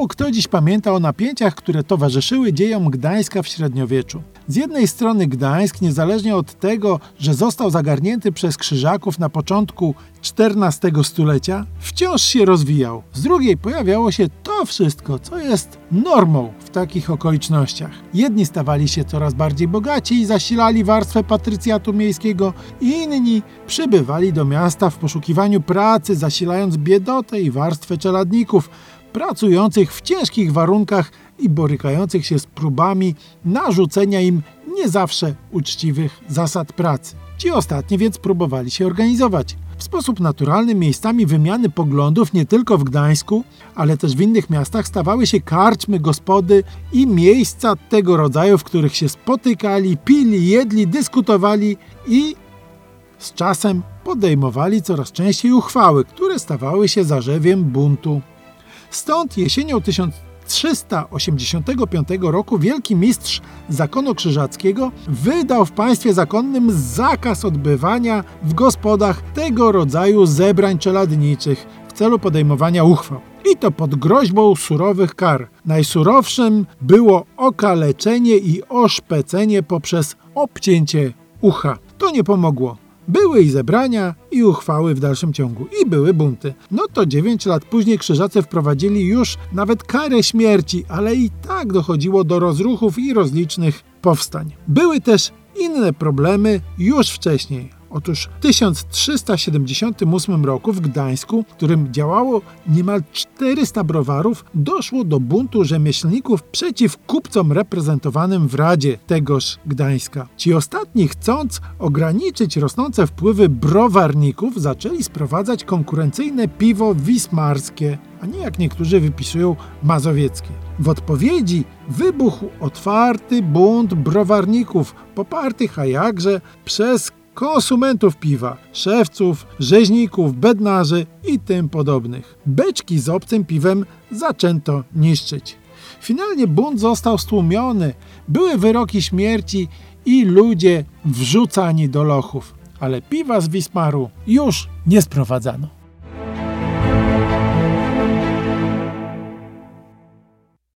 Mało kto dziś pamięta o napięciach, które towarzyszyły dziejom Gdańska w średniowieczu. Z jednej strony Gdańsk, niezależnie od tego, że został zagarnięty przez Krzyżaków na początku XIV stulecia, wciąż się rozwijał. Z drugiej pojawiało się to wszystko, co jest normą w takich okolicznościach. Jedni stawali się coraz bardziej bogaci i zasilali warstwę patrycjatu miejskiego, inni przybywali do miasta w poszukiwaniu pracy, zasilając biedotę i warstwę czeladników, pracujących w ciężkich warunkach i borykających się z próbami narzucenia im nie zawsze uczciwych zasad pracy. Ci ostatni więc próbowali się organizować. W sposób naturalny miejscami wymiany poglądów nie tylko w Gdańsku, ale też w innych miastach stawały się karczmy, gospody i miejsca tego rodzaju, w których się spotykali, pili, jedli, dyskutowali i z czasem podejmowali coraz częściej uchwały, które stawały się zarzewiem buntu. Stąd jesienią 1385 roku wielki mistrz zakonu krzyżackiego wydał w państwie zakonnym zakaz odbywania w gospodach tego rodzaju zebrań czeladniczych w celu podejmowania uchwał. I to pod groźbą surowych kar. Najsurowszym było okaleczenie i oszpecenie poprzez obcięcie ucha. To nie pomogło. Były i zebrania, i uchwały w dalszym ciągu, i były bunty. No to 9 lat później krzyżacy wprowadzili już nawet karę śmierci, ale i tak dochodziło do rozruchów i rozlicznych powstań. Były też inne problemy już wcześniej. Otóż w 1378 roku w Gdańsku, w którym działało niemal 400 browarów, doszło do buntu rzemieślników przeciw kupcom reprezentowanym w Radzie tegoż Gdańska. Ci ostatni, chcąc ograniczyć rosnące wpływy browarników, zaczęli sprowadzać konkurencyjne piwo wismarskie, a nie jak niektórzy wypisują mazowieckie. W odpowiedzi wybuchł otwarty bunt browarników, popartych a jakże przez konsumentów piwa, szewców, rzeźników, bednarzy i tym podobnych. Beczki z obcym piwem zaczęto niszczyć. Finalnie bunt został stłumiony, były wyroki śmierci i ludzie wrzucani do lochów, ale piwa z Wismaru już nie sprowadzano.